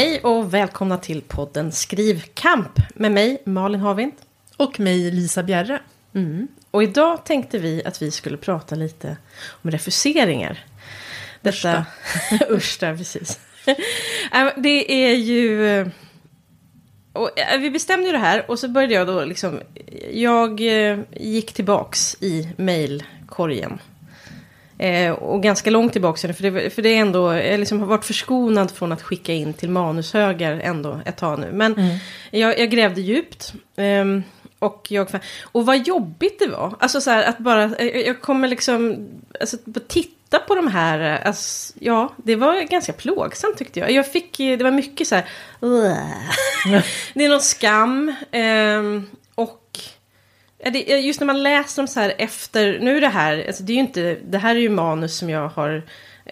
Hej och välkomna till podden Skrivkamp med mig Malin Havind. Och mig Lisa Bjerre. Mm. Och idag tänkte vi att vi skulle prata lite om refuseringar. Detta, Ursta, precis. Äh, det är ju... Och äh, vi bestämde ju det här och så började jag då liksom... Jag eh, gick tillbaks i mejlkorgen. Eh, och ganska långt tillbaka, för det, för det är ändå, jag liksom har varit förskonad från att skicka in till manushögar ändå ett tag nu. Men mm. jag, jag, grävde djupt. Eh, och, jag, och vad jobbigt det var. Alltså så här att bara, jag, jag kommer liksom, alltså titta på de här, alltså, ja, det var ganska plågsamt tyckte jag. Jag fick, det var mycket så här, det är någon skam. Eh, Just när man läser dem så här efter, nu är det här, alltså det är ju inte, det här är ju manus som jag har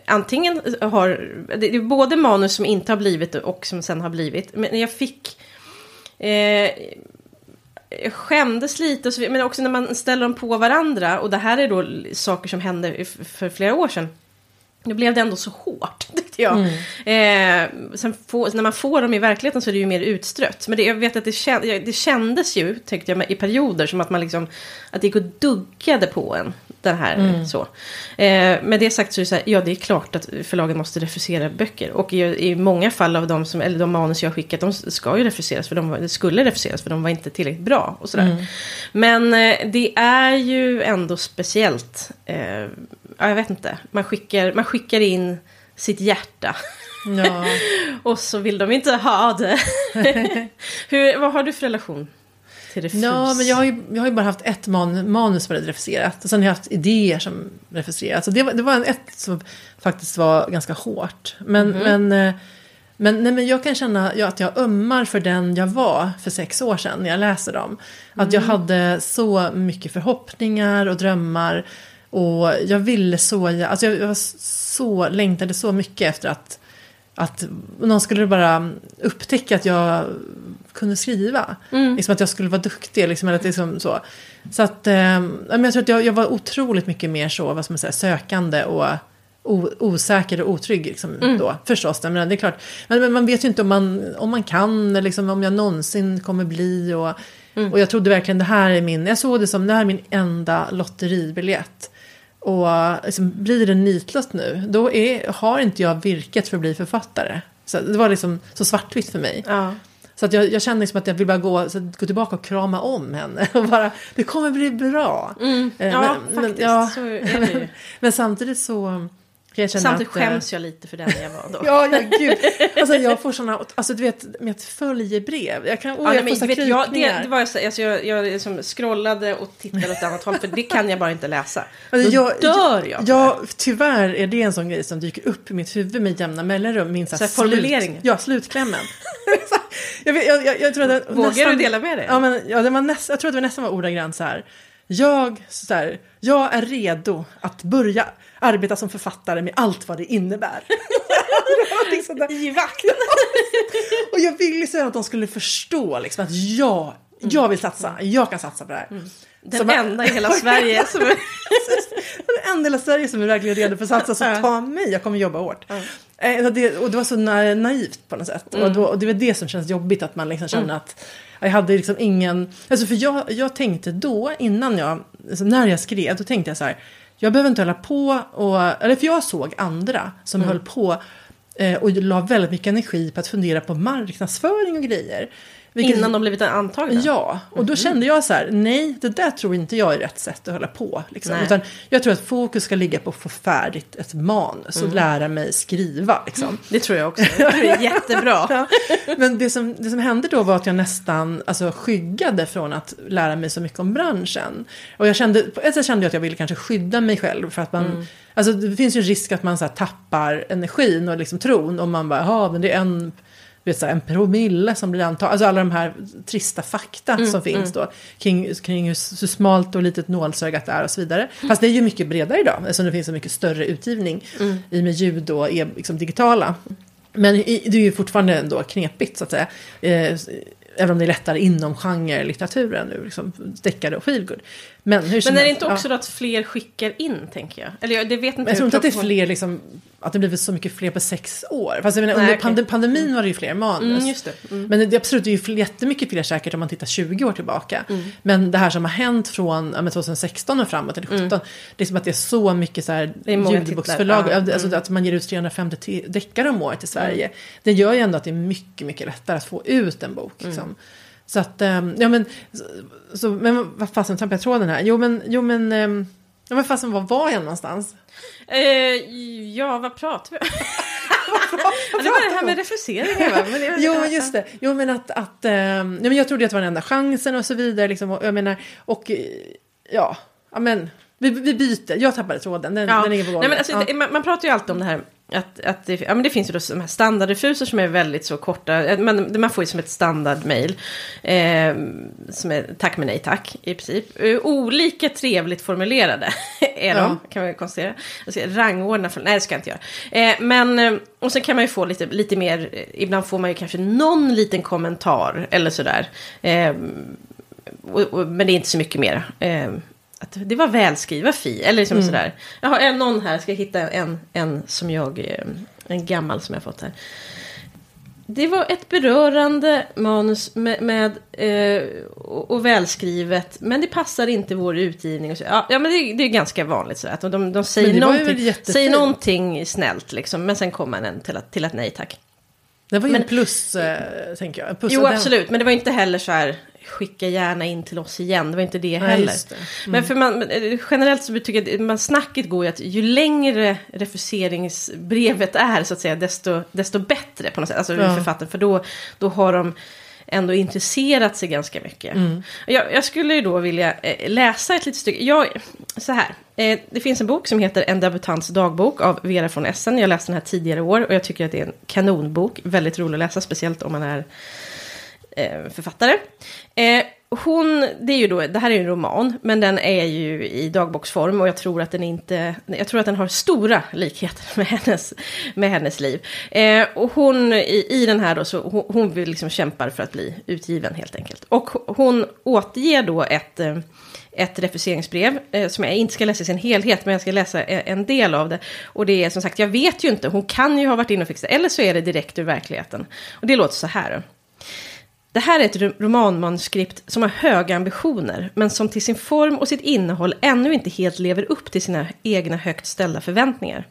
Antingen har, det är både manus som inte har blivit och som sen har blivit. Men jag fick eh, jag skämdes lite, och så, men också när man ställer dem på varandra. Och det här är då saker som hände för flera år sedan. Då blev det ändå så hårt, tyckte jag. Mm. Eh, sen få, när man får dem i verkligheten så är det ju mer utstrött. Men det, jag vet att det, känd, det kändes ju, tyckte jag, i perioder som att man liksom... Att det gick och duggade på en. Den här, mm. så. Eh, med det sagt så är det så här, ja det är klart att förlagen måste refusera böcker. Och i, i många fall av de, som, eller de manus jag har skickat, de ska ju refuseras. För de skulle refuseras för de var inte tillräckligt bra. Och sådär. Mm. Men eh, det är ju ändå speciellt. Eh, ja, jag vet inte. Man skickar, man skickar in sitt hjärta. Ja. och så vill de inte ha det. Hur, vad har du för relation till refus? Ja, men jag har ju, jag har ju bara haft ett man, manus som varit refuserat. Och sen har jag haft idéer som refuserats. Så det, var, det var en, ett som faktiskt var ganska hårt. Men, mm. men, eh, men, nej, men jag kan känna att jag ömmar för den jag var för sex år sedan när jag läser dem. Att mm. jag hade så mycket förhoppningar och drömmar. Och jag ville så, alltså jag, jag så, längtade så mycket efter att, att någon skulle bara upptäcka att jag kunde skriva. Mm. Liksom att jag skulle vara duktig. Liksom, eller liksom så. så att, eh, jag tror att jag, jag, var otroligt mycket mer så, vad ska man säga, sökande och o, osäker och otrygg. Liksom, mm. då, förstås, men det är klart. Men, men, man vet ju inte om man, om man kan, liksom, om jag någonsin kommer bli. Och, mm. och jag trodde verkligen det här är min, jag såg det som det här är min enda lotteribiljett. Och liksom, blir det nitlott nu, då är, har inte jag virket för att bli författare. Så det var liksom så svartvitt för mig. Ja. Så att jag, jag kände liksom att jag vill bara gå, så gå tillbaka och krama om henne. Och bara, det kommer bli bra. Mm. Ja, men, faktiskt. Men, ja. Ju. men samtidigt så Samtidigt att, eh, skäms jag lite för den jag var då. ja, ja, gud. Alltså jag får sådana, alltså du vet, med ett följebrev. Jag kan, oh, ja, jag men, får vet, jag, det, det var så, alltså, jag, jag liksom scrollade och tittade åt annat håll, för det kan jag bara inte läsa. Alltså, då jag, dör jag. Ja, tyvärr är det en sån grej som dyker upp i mitt huvud med jämna mellanrum. Min så här, formulering. Slut, ja, slutklämmen. jag, jag, jag, jag tror att Vågar nästan, du dela med dig? Ja, men, ja, det var näst, jag tror att det var nästan var ordagrant så här. Jag, så här, jag är redo att börja arbeta som författare med allt vad det innebär. I vakt. och jag ville så att de skulle förstå liksom, att jag, jag vill satsa, jag kan satsa på det här. Mm. Den som enda i hela Sverige som är... Den enda i hela Sverige som är verkligen redo för att satsa, så ta mig, jag kommer jobba hårt. Mm. Det, och det var så naivt på något sätt. Mm. Och, då, och det var det som känns jobbigt, att man liksom känner mm. att jag hade liksom ingen... Alltså för jag, jag tänkte då, innan jag, alltså när jag skrev, då tänkte jag så här, jag behöver inte hålla på och, eller för jag såg andra som mm. höll på eh, och la väldigt mycket energi på att fundera på marknadsföring och grejer. Vilket, Innan de blivit antagna? Ja, och då mm. kände jag så här, nej, det där tror inte jag är rätt sätt att hålla på. Liksom. Utan jag tror att fokus ska ligga på att få färdigt ett manus och mm. lära mig skriva. Liksom. Det tror jag också, det är jättebra. ja. Men det som, det som hände då var att jag nästan alltså, skyggade från att lära mig så mycket om branschen. Och jag kände, på ett sätt kände jag att jag ville kanske skydda mig själv för att man mm. Alltså det finns ju en risk att man så tappar energin och liksom tron om man bara, ja men det är en vet, så här, en promille som blir antagen. Alltså alla de här trista fakta mm, som finns mm. då. Kring, kring hur, hur smalt och litet nålsögat är och så vidare. Mm. Fast det är ju mycket bredare idag. Eftersom det finns så mycket större utgivning. Mm. I med ljud och är liksom digitala. Men det är ju fortfarande ändå knepigt så att säga. Eh, även om det är lättare inom genre litteraturen nu, liksom deckare och feelgood. Men hur Men är det inte också ja. att fler skickar in, tänker jag? Eller jag det vet inte Men jag tror inte att det är fler, liksom, att det blivit så mycket fler på sex år. Fast jag menar, Nej, under pandem- pandemin var det ju fler manus. Mm, det. Mm. Men det absolut det är ju jättemycket fler säkert om man tittar 20 år tillbaka. Mm. Men det här som har hänt från ja, men 2016 och framåt, eller 17, det är som att det är så mycket så här Mm. ljudboksförlag, ja. Mm. alltså att man ger ut 350 te- deckare om året i Sverige. Det gör ju ändå att det är mycket, mycket lättare att få ut en bok. Mm. Liksom. Så att, ehm, ja men, så, men vad fasen tappade jag tråden här? Jo men, jo men, ehm, ja men fasen var var jag någonstans? Eh, ja, vad pratar vi om? ja, det var det här med refuseringen va? Men Jo, men just det. Jo, men att... att ehm, nej, men jag trodde att det var den enda chansen och så vidare. Liksom, och, jag menar, och eh, ja, men vi, vi byter. Jag tappade tråden. Den, Ja. den är på gång. Nej, men alltså, ja. man, man pratar ju alltid om det här. Att, att det, ja, men det finns ju då de här standardrefuser som är väldigt så korta. Eh, Man, man får ju som ett standardmail. Eh, som är tack men nej tack i princip. Eh, olika trevligt formulerade är de, kan man konstatera. Jag ska rangordna för, nej det ska jag inte göra. Eh, men, eh, och sen kan man ju få lite, lite mer, ibland får man ju kanske någon liten kommentar eller sådär. Eh, och, och, men det är inte så mycket mer. Att det var välskriva fi, eller liksom sådär. Jag har en, någon här, ska jag hitta en, en som jag, eh, en gammal som jag fått här. Det var ett berörande manus med, med eh, och, och välskrivet, men det passar inte vår utgivning. Och så. Ja, ja, men det, det är ganska vanligt så att de, de säger, någonting, säger någonting snällt, liksom, men sen kommer en till, att, till ett nej tack. det var ju men- en plus, eh, tänker jag. Plus Jo, absolut. Men det var inte heller så här, skicka gärna in till oss igen. Det var inte det heller. just det. Men för man, eh, generellt så tycker jag att man, snacket går ju att ju längre refuseringsbrevet är, så att säga, desto, desto bättre på något sätt. Alltså Ja. författaren, för då, då har de ändå intresserat sig ganska mycket. Jag, jag skulle ju då vilja eh, läsa ett litet stycke. Jag, så här, eh, det finns en bok som heter En debutants dagbok av Vera von Essen. Jag läste den här tidigare år och jag tycker att det är en kanonbok. Väldigt rolig att läsa, speciellt om man är eh, författare. Eh, hon, det är ju då, det här är ju en roman, men den är ju i dagboksform och jag tror att den inte, jag tror att den har stora likheter med hennes, med hennes liv. Eh, och hon, i, i den här då, så hon, hon vill liksom kämpar för att bli utgiven helt enkelt. Och hon återger då ett, eh, ett refuseringsbrev eh, som jag inte ska läsa i sin helhet, men jag ska läsa eh, en del av det. Och det är som sagt, jag vet ju inte, hon kan ju ha varit inne och fixat, eller så är det direkt ur verkligheten. Och det låter så här. Det här är ett romanmanuskript som har höga ambitioner, men som till sin form och sitt innehåll ännu inte helt lever upp till sina egna högt ställda förväntningar.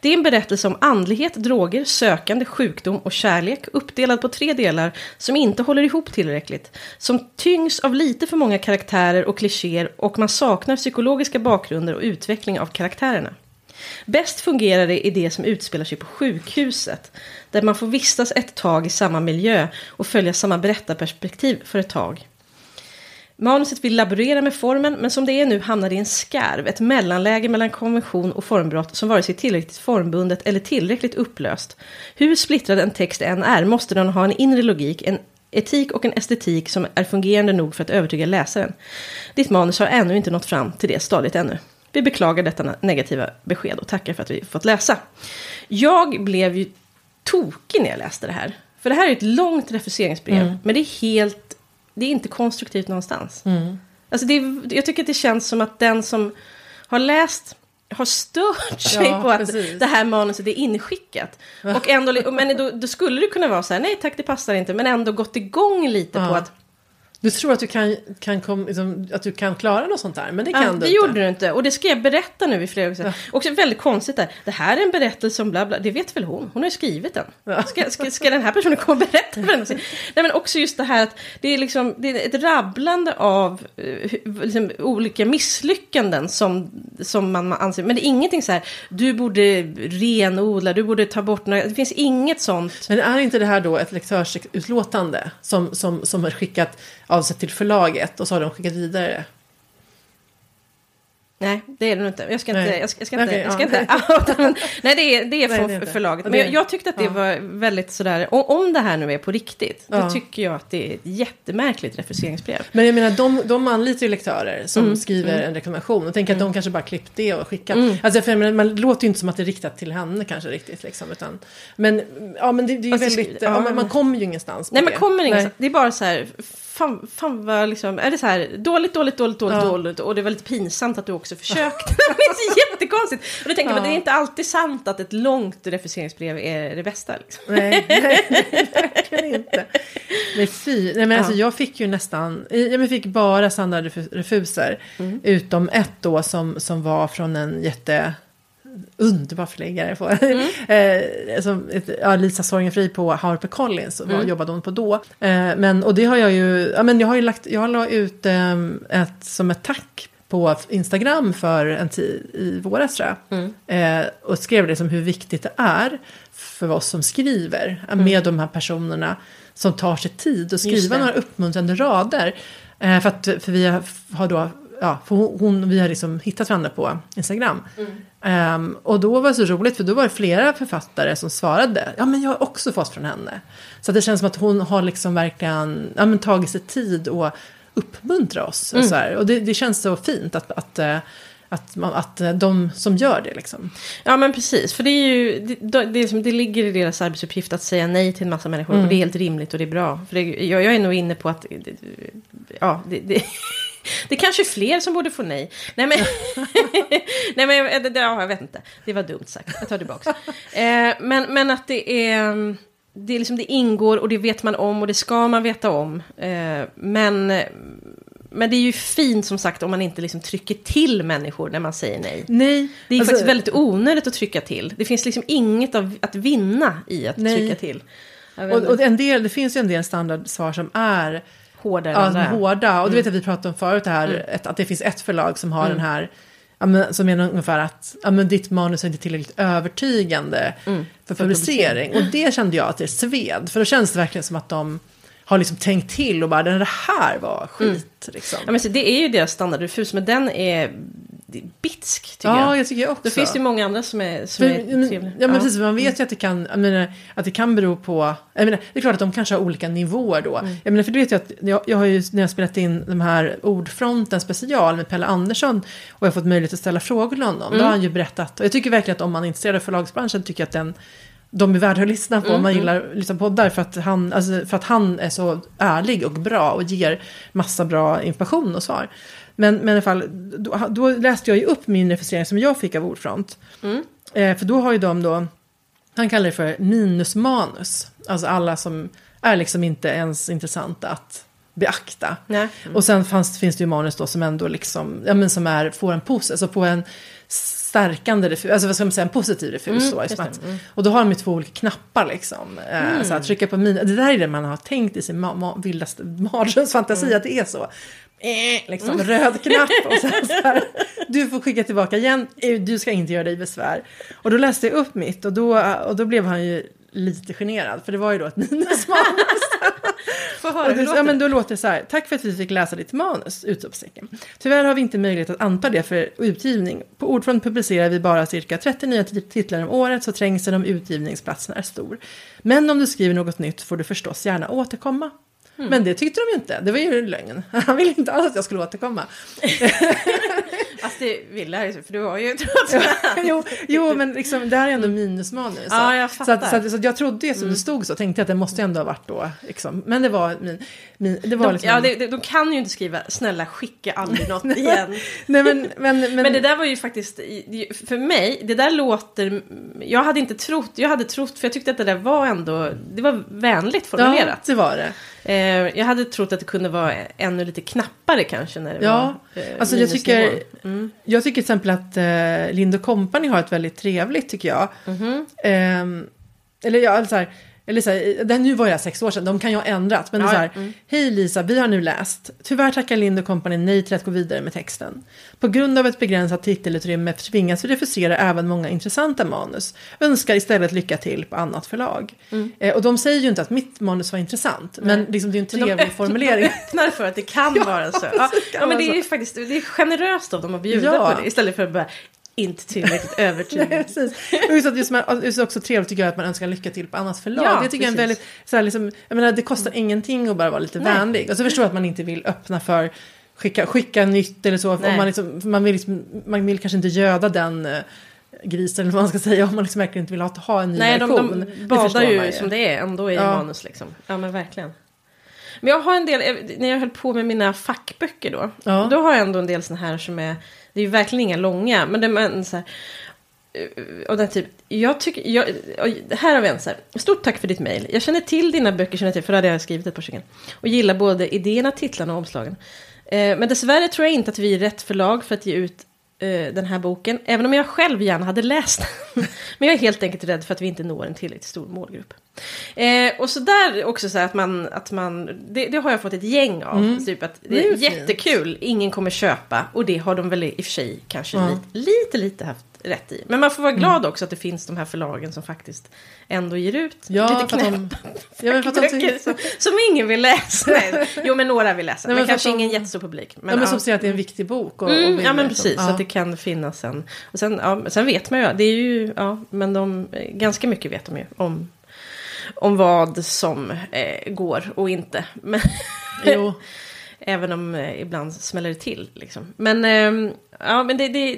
Det är en berättelse om andlighet, droger, sökande, sjukdom och kärlek uppdelad på tre delar som inte håller ihop tillräckligt, som tyngs av lite för många karaktärer och klichéer och man saknar psykologiska bakgrunder och utveckling av karaktärerna. Bäst fungerar det i det som utspelar sig på sjukhuset, där man får vistas ett tag i samma miljö och följa samma berättarperspektiv för ett tag. Manuset vill laborera med formen, men som det är nu hamnar det i en skarv, ett mellanläge mellan konvention och formbrott som vare sig är tillräckligt formbundet eller tillräckligt upplöst. Hur splittrad en text än är måste den ha en inre logik, en etik och en estetik som är fungerande nog för att övertyga läsaren. Ditt manus har ännu inte nått fram till det stadiet ännu. Vi beklagar detta negativa besked och tackar för att vi fått läsa. Jag blev ju tokig när jag läste det här. För det här är ett långt refuseringsbrev, men det är helt, det är inte konstruktivt någonstans. Alltså det är, jag tycker att det känns som att den som har läst har stört sig Ja, på att precis. det här manuset är inskickat. Och ändå, men då, då skulle det kunna vara så här, nej tack det passar inte, men ändå gått igång lite Ja. på att Du tror att du kan, kan, kom, liksom, att du kan klara något sånt där, men det kan Ja, du det inte. gjorde du inte. Och det ska jag berätta nu i flera gånger. Också väldigt konstigt där. Det här är en berättelse om bla bla. Det vet väl hon? Hon har ju skrivit den. Ska, ska, ska den här personen komma och berätta för den? Nej men också just det här att det är liksom det är ett rabblande av eh, liksom, olika misslyckanden som, som man anser. Men det är ingenting så här. Du borde renodla, du borde ta bort några. Det finns inget sånt. Men är inte det här då ett lektörsutlåtande som, som, som är skickat av sig till förlaget och så har de skickat vidare? Nej, det är det nog inte. Jag ska inte, Nej. jag ska, jag ska inte, Okej, jag ska ja. inte men, Nej, det är, det är Nej, från det är inte. förlaget. Men jag, jag tyckte att det ja. var väldigt sådär, om det här nu är på riktigt, då Ja. tycker jag att det är ett jättemärkligt refuseringsbrev. Men jag menar, de, de anlitar ju lektörer som Mm, skriver en reklamation. Och tänker att de kanske bara klippt det och skickat. Alltså, för menar, man låter ju inte som att det är riktat till henne kanske riktigt. Liksom, utan, men ja, men det, det är ju det väldigt, men man kommer ju ingenstans Nej, man det. kommer Nej. ingenstans. Det är bara så här, fan, fan vad liksom, är det så här dåligt, dåligt, dåligt, dåligt, Ja. dåligt och det är väldigt pinsamt att du också försökte. det är jättekonstigt. Och då tänker Ja. men det är inte alltid sant att ett långt refuseringsbrev är det bästa. Liksom. Nej, nej, nej, verkligen inte. Nej, fy. Nej, men alltså, Ja. jag fick ju nästan, jag fick bara standardrefuser. Mm. Utom ett då som, som var från en jätte underbar förläggare. På, Mm. eh, som, ja, Lisa Sorgenfri på HarperCollins var, Mm. jobbade hon på då. Eh, men, och det har jag ju, ja, men jag har ju lagt, jag la ut eh, ett, som ett tack på Instagram för en tid i våras tror jag. Mm. Eh, och skrev liksom hur viktigt det är för oss som skriver med de här personerna som tar sig tid att skriva det. några uppmuntrande rader. Eh, för, att, för vi har, då, ja, för hon, vi har liksom hittat varandra på Instagram. Ehm, och då var det så roligt för då var det flera författare som svarade. Ja men jag har också fått från henne. Så att det känns som att hon har liksom verkligen ja, men tagit sig tid och uppmuntra oss. Och, så här. och det, det känns så fint att, att, eh, att, man, att eh, de som gör det liksom. Ja men precis, för det är ju, det, det, som, det ligger i deras arbetsuppgift att säga nej till en massa människor. Och det är helt rimligt och det är bra. För det, jag, jag är nog inne på att, ja, det, det, det är kanske är fler som borde få nej. Nej men, nej, men det, ja, jag vet inte, det var dumt sagt, jag tar tillbaka. Eh, men, men att det är, det, är liksom, det ingår och det vet man om och det ska man veta om. Eh, men... Men det är ju fint som sagt om man inte liksom trycker till människor när man säger nej. Nej, Det är alltså, faktiskt väldigt onödigt att trycka till. Det finns liksom inget av, att vinna i att Nej. trycka till. Och, och en del, det finns ju en del standardsvar som är Hårdare ja, än som det. hårda. Och du vet att vi pratade om förut här, ett, att det finns ett förlag som har den här, ja, men, som menar ungefär att ja, men ditt manus är inte tillräckligt övertygande för publicering. Och det kände jag att det sved, för då känns det verkligen som att de har liksom tänkt till och bara, det här var skit. Liksom. Ja, men så det är ju deras standardrefus, men den är bitsk tycker Ja, jag. jag tycker jag också. Då finns det ju många andra som är, som För, är ja, men, trevliga. ja men precis, för man vet ju att det kan, menar, att det kan bero på, jag menar, det är klart att de kanske har olika nivåer då. Mm. Jag menar, för du vet ju att jag, jag har ju, när jag spelat in de här Ordfronten special med Pelle Andersson och jag har fått möjlighet att ställa frågor till honom, Mm. då har han ju berättat, och jag tycker verkligen att om man är intresserad av förlagsbranschen tycker jag att den de är värda att lyssna på om Mm, man gillar liksom poddar för att, han, alltså, för att han är så ärlig och bra och ger massa bra information och svar. Men, men i alla fall, då, då läste jag ju upp min refusering som jag fick av Ordfront. Mm. Eh, för då har ju de då, han kallar det för minusmanus. Alltså alla som är liksom inte ens intressanta att beakta. Nej. Och sen fanns, finns det ju manus då som ändå liksom, ja men som är, får en positiv, alltså på en stärkande refus, alltså vad ska man säga, en positiv refus. Mm, det, att, Och då har de ju två olika knappar liksom. Eh, så att trycka på min, det där är det man har tänkt i sin ma- ma- vildaste mardrömsfantasi Mm. att det är så. Eh, liksom röd knapp och sen så här, du får skicka tillbaka igen, Eh, du ska inte göra dig besvär. Och då läste jag upp mitt och då, och då blev han ju lite generad, för det var ju då ett minusmanus. Höra, det, ja, men då låter det så här. Tack för att vi fick läsa ditt manus! Utropstecken. Tyvärr har vi inte möjlighet att anta det för utgivning. På Ordfront publicerar vi bara cirka 30 nya tit- titlar om året så trängseln om utgivningsplatserna är stor. Men om du skriver något nytt får du förstås gärna återkomma. Mm. Men det tyckte de ju inte. Det var ju en lögn. Han ville inte alls att jag skulle återkomma. Fast det ville jag ju, för du har ju trots jo, jo, men liksom, det här är ändå minusmanus. Mm. Ja, jag så, fattar. att, så, att, så att jag trodde ju som det stod så, tänkte jag att det måste ändå ha varit då. Liksom. Men det var min... min det var de, liksom, ja, det, det, de kan ju inte skriva snälla skicka aldrig något igen. Nej, men, men, men, Men det där var ju faktiskt, för mig, det där låter, jag hade inte trott, jag hade trott, för jag tyckte att det där var ändå, det var vänligt Ja, formulerat. det var det. Eh, jag hade trott att det kunde vara ännu lite knappare kanske när det Ja, var eh, alltså jag tycker, minusnivån. jag tycker till exempel att eh, Lind Company har ett väldigt trevligt tycker jag. Mhm. Ehm, eller ja, alltså så här, eller så här, det här, nu var jag sex år sedan, de kan ju ha ändrat. Men det är Ja, så här, mm. hej Lisa, vi har nu läst. Tyvärr tackar Lind Company nej till att gå vidare med texten. På grund av ett begränsat titelutrymme tvingas vi refusera även många intressanta manus. Önskar istället lycka till på annat förlag. Eh, och de säger ju inte att mitt manus var intressant, men liksom, det är en Mm. Men de trevlig öppnar- formulering. De öppnar för att det kan vara så. Ja, ja men det är så. faktiskt det är generöst av dem att bjuda Ja. på det. Istället för att bara inte tillräckligt Nej, övertygad. just att just, man, just också trevligt tycker jag att man önskar lycka till på annat förlag. Ja, det tycker jag är en precis. väldigt, så här, liksom, jag menar det kostar ingenting att bara vara lite Nej. vänlig. Och så förstår jag att man inte vill öppna för skicka, skicka nytt eller så. Om Nej. man, liksom, man, vill liksom, man vill kanske inte göda den eh, grisen eller vad man ska säga om man liksom verkligen inte vill ha, ha en ny Nej, de, version. de Det badar ju man som det är ändå i Ja. manus liksom. Ja men verkligen. Men jag har en del, eh, när jag höll på med mina fackböcker då. Ja. Då har jag ändå en del sådana här som är, det är ju verkligen inga långa. Men det är så här, eh, och den typ, jag tycker, jag, och här har vi en så här, stort tack för ditt mejl. Jag känner till dina böcker, känner till, för det hade jag skrivit ett par stycken. Och gillar både idéerna, titlarna och omslagen. Eh, men dessvärre tror jag inte att vi är rätt förlag för att ge ut eh, den här boken. Även om jag själv gärna hade läst den. Men jag är helt enkelt rädd för att vi inte når en tillräckligt stor målgrupp. Eh, och så där också så här att man, att man det, det har jag fått ett gäng av. Typ att det är jättekul, ingen kommer köpa. Och det har de väl i och för sig kanske Ja. lite, lite, lite haft rätt i. Men man får vara glad också att det finns de här förlagen som faktiskt ändå ger ut Ja, lite knäppa ja, men för att de böcker tycker, som, som ingen vill läsa. Nej, jo, men några vill läsa. Nej, men men kanske de- ingen jättestor publik. men, ja, men som säger att det är en viktig bok. Och, och Mm, vill ja men liksom. precis, så att det kan finnas en. Och sen, ja, sen vet man ju, det är ju, ja, men de, ganska mycket vet de ju om, om vad som eh, går och inte. Men, Jo. Även om eh, ibland smäller det till. Liksom. Men, ehm, ja, men det, det,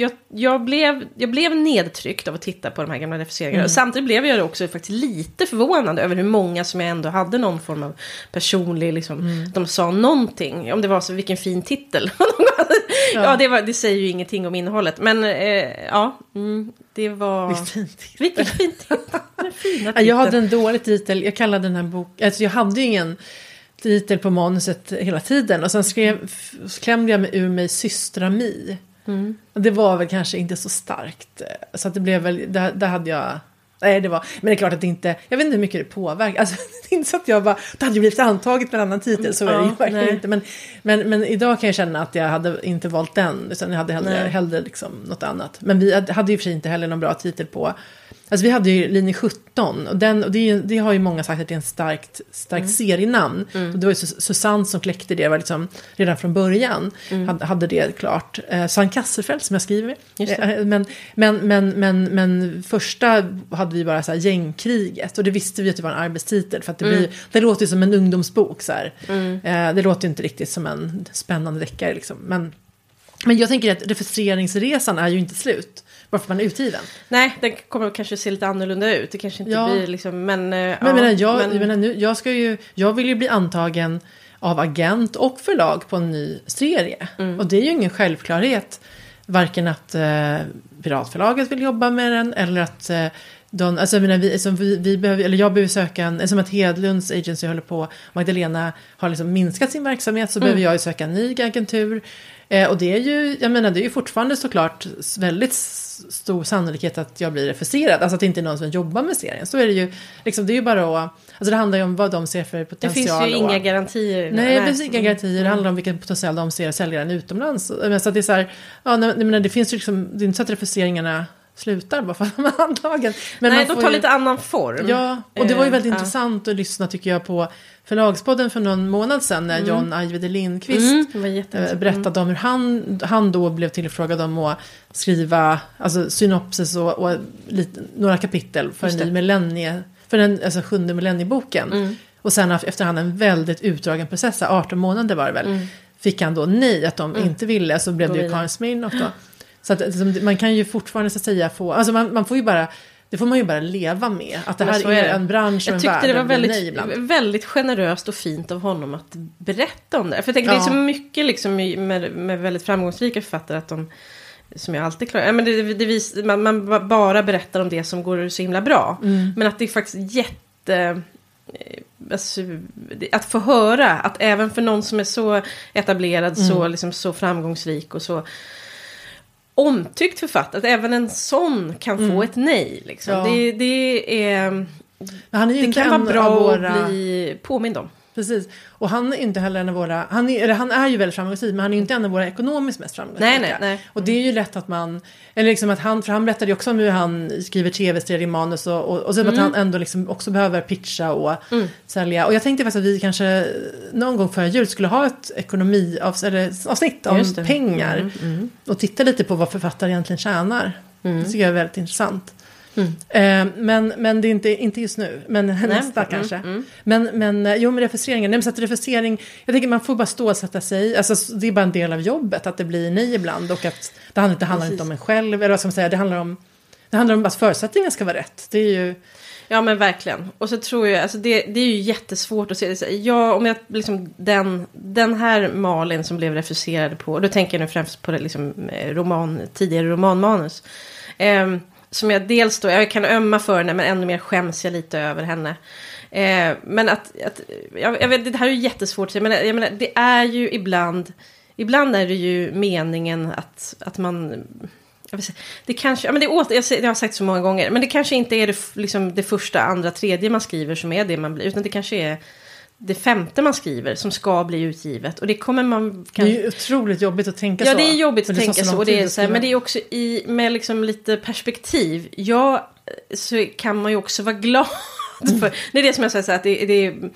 jag, jag, blev, jag blev nedtryckt av att titta på de här gamla refuseringarna. Och Samtidigt blev jag också faktiskt lite förvånad över hur många som jag ändå hade någon form av personlig, liksom, de sa någonting. Om det var så, vilken fin titel. ja, det, var, det säger ju ingenting om innehållet. Men eh, ja, mm, det var... Vilken fin titel. Den fina Ja, jag hade en dålig titel. Jag kallade den här boken... Alltså jag hade ju ingen titel på manuset hela tiden. Och sen skrev, klämde jag mig ur mig Systrami. Och det var väl kanske inte så starkt. Så att det blev väl... Där, där hade jag... Nej, det var... Men det är klart att det inte... Jag vet inte hur mycket det påverkar. Alltså, det är inte så att jag bara... Det hade ju blivit antaget med en annan titel. Så är det ju Ja, verkligen nej. inte. Men, men, men idag kan jag känna att jag hade inte valt den. Utan jag hade hellre, Nej. hellre liksom något annat. Men vi hade hade ju för sig inte heller någon bra titel på... Alltså vi hade ju linje 17 och, den, och det, ju- det har ju många sagt att det är en starkt, starkt Mm. serienamn. Och det var ju Sus- Susanne som kläckte det var liksom, redan från början. Hade, hade det klart. Eh, Susanne Kasselfeld som jag skriver. Eh, Men, men, men, men, men första hade vi bara så här gängkriget. Och det visste vi att det var en arbetstitel. För att det, Mm. blir, det låter ju som en ungdomsbok. Så här. Eh, det låter ju inte riktigt som en spännande deckare. Liksom. Men, men jag tänker att refuseringsresan är ju inte slut. Bara för att man är utgiven. Nej, den kommer kanske se lite annorlunda ut. Det kanske inte Ja. blir liksom, men... eh, Men ja, jag, menar, jag, men- jag, menar, nu, jag, ska ju, jag vill ju bli antagen av agent och förlag på en ny serie. Mm. Och det är ju ingen självklarhet. Varken att eh, Piratförlaget vill jobba med den eller att eh, de, alltså jag, menar, vi, som vi, vi behöver, eller jag behöver söka en, som att Hedlunds agency håller på, Magdalena har liksom minskat sin verksamhet så Mm. behöver jag ju söka en ny agentur. Eh, och det är ju, jag menar det är ju fortfarande såklart väldigt stor sannolikhet att jag blir refuserad. Alltså att det inte är någon som jobbar med serien. Så är det ju, liksom det är ju bara att, alltså det handlar ju om vad de ser för Det potential. finns ju och- inga garantier. Nej, det finns inga garantier. Det handlar om vilken potential de ser att sälja den utomlands. Men Så att det är så här, ja, nej, men det finns ju liksom, det är inte så att refuseringarna slutar bara för att de är antagen. Men Nej, de tar ju- lite annan form. Ja, och det var ju Eh, väldigt ja. intressant att lyssna tycker jag på Förlagspodden för någon månad sedan när John Ajvide Lindqvist Mm, eh, berättade om hur han, han då blev tillfrågad om att skriva alltså, synopsis och, och lite, några kapitel för en ny millennie, för den alltså, sjunde millennieboken. Mm. Och sen efterhand en väldigt utdragen process, 18 månader var det väl, Mm. fick han då nej att de inte ville, så blev Gå det ju. Karin Smirnoff då. Så att, liksom, man kan ju fortfarande så att säga få, alltså man, man får ju bara, det får man ju bara leva med. Att det här är, är en bransch och Jag en tyckte värld det var väldigt, väldigt generöst och fint av honom att berätta om det. För jag tänker, det är Ja. så mycket liksom med, med väldigt framgångsrika författare att de, som jag alltid klarar, ja, men det, det vis, man, man ba- bara berättar om det som går så himla bra. Mm. Men att det är faktiskt jätte... eh, Alltså, att få höra att även för någon som är så etablerad, Mm. så, liksom, så framgångsrik och så omtyckt författare, att även en sån kan få ett nej. Liksom. Mm. Ja. Det, det är... Det kan vara bra våra... att bli påmind om. Precis. Och han är inte heller en av våra... Han är, eller han är ju väldigt framgångsrik, men han är ju inte en av våra ekonomiskt mest framgångsrika. Nej, nej, nej. Och det är ju lätt att man... Eller liksom att han... För han berättade ju också om hur han skriver tv-serier i manus och, och, och så Mm. att han ändå liksom också behöver pitcha och sälja. Och jag tänkte faktiskt att vi kanske någon gång före jul skulle ha ett ekonomiavsnitt om Just det. pengar. Mm, Och titta lite på vad författare egentligen tjänar. Det tycker jag är väldigt intressant. Mm. Eh, men, men det är inte, inte just nu, men nästa mm, kanske. Men, men eh, jo, med refuseringen. Nej, men så att refusering, jag tänker man får bara stålsätta sig. Alltså, det är bara en del av jobbet att det blir nej ibland. Och att det handlar, det handlar inte om en själv, eller vad ska man säga, det handlar om, det handlar om att förutsättningarna ska vara rätt. Det är ju, Ja men verkligen. Och så tror jag, alltså det, det är ju jättesvårt att se det. Ja, om jag liksom den, den här Malin som blev refuserad på, då tänker jag nu främst på det liksom eh, roman, tidigare romanmanus. Eh, som jag dels då, jag kan ömma för henne men ännu mer skäms jag lite över henne. Eh, men att, att jag, jag, vet, det här är ju jättesvårt att säga, men jag menar, det är ju ibland, ibland är det ju meningen att, att man det kanske, ja, men det, åter, jag, jag har sagt så många gånger, men det kanske inte är det, liksom, det första, andra, tredje man skriver som är det man blir, utan det kanske är det femte man skriver som ska bli utgivet. Och det kommer man... Kan... Det är ju otroligt jobbigt att tänka ja, så. Ja, det är jobbigt att tänka så. så och det är så här, men det är också i, med liksom lite perspektiv. Ja, så kan man ju också vara glad. För, det är det som jag säger, att det, det är,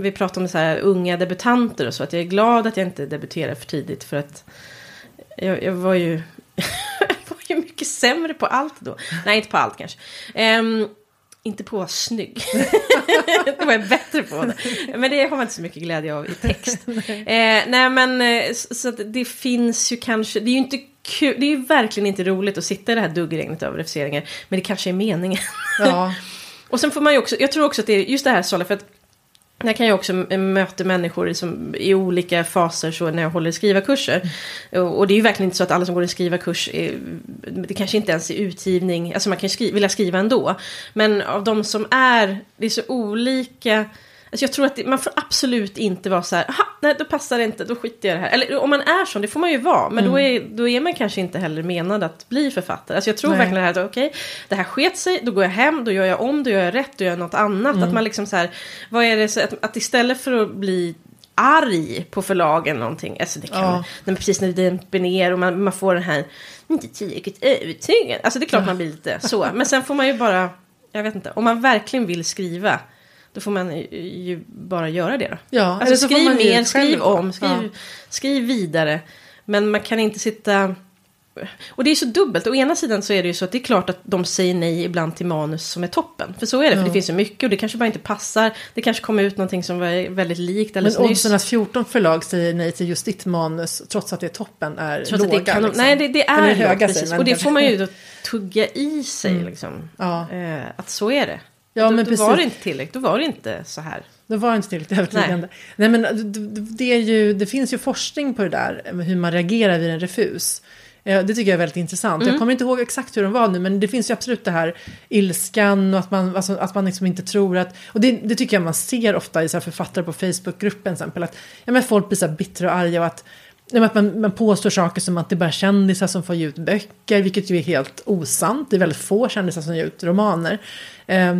vi pratar om så här, unga debutanter och så. Att jag är glad att jag inte debuterar för tidigt. För att jag, jag var ju var ju mycket sämre på allt då. Nej, inte på allt kanske. Um, inte på att vara snygg. det var jag bättre på. Men det har man inte så mycket glädje av i text. eh, nej men eh, så, så det finns ju kanske, det är ju inte kul, det är ju verkligen inte roligt att sitta i det här duggregnet av refuseringar. Men det kanske är meningen. Ja. Och sen får man ju också, jag tror också att det är just det här Sala, för att jag kan ju också möta människor som, i olika faser så när jag håller skrivarkurser. Och det är ju verkligen inte så att alla som går en skrivarkurs, är, det kanske inte ens är utgivning, alltså man kan skri vilja skriva ändå. Men av de som är, det är så olika Alltså jag tror att det, man får absolut inte vara så här, nej då passar det inte, då skiter jag i det här. Eller om man är sån, det får man ju vara, men mm. då, är, då är man kanske inte heller menad att bli författare. Alltså jag tror nej. verkligen det här, okej, okay, det här sket sig, då går jag hem, då gör jag om, då gör jag rätt, då gör jag något annat. Mm. Att man liksom så här, vad är det, så att, att istället för att bli arg på förlagen någonting. Alltså det kan ja. man, när, precis när det dimper ner och man, man får den här, inte tillräckligt övertygad. Alltså det är klart man blir lite så. Men sen får man ju bara, jag vet inte, om man verkligen vill skriva då får man ju bara göra det då. Ja, alltså, skriv mer, skriv om, skriv, ja. skriv vidare. Men man kan inte sitta... Och det är så dubbelt. Å ena sidan så är det ju så att det är klart att de säger nej ibland till manus som är toppen. För så är det, ja. för det finns så mycket och det kanske bara inte passar. Det kanske kommer ut någonting som var väldigt likt Men oddsen att 14 förlag säger nej till just ditt manus trots att det är toppen är trots låga. Det kan, liksom. Nej, det, det är, är höga, precis. Och det får man ju då tugga i sig mm. liksom. Ja. Eh, att så är det. Ja, då, men då var det inte tillräckligt, då var det inte så här. Då var det inte tillräckligt övertygande. Nej. Nej, men det, är ju, det finns ju forskning på det där, hur man reagerar vid en refus. Det tycker jag är väldigt intressant. Mm. Jag kommer inte ihåg exakt hur de var nu, men det finns ju absolut det här ilskan och att man, alltså, att man liksom inte tror att... Och det, det tycker jag man ser ofta i så författare på Facebookgruppen, exempel. Att ja, men folk blir så bittra och arga och att att man, man påstår saker som att det är bara kändisar som får ge ut böcker, vilket ju är helt osant. Det är väldigt få kändisar som ger ut romaner. Eh,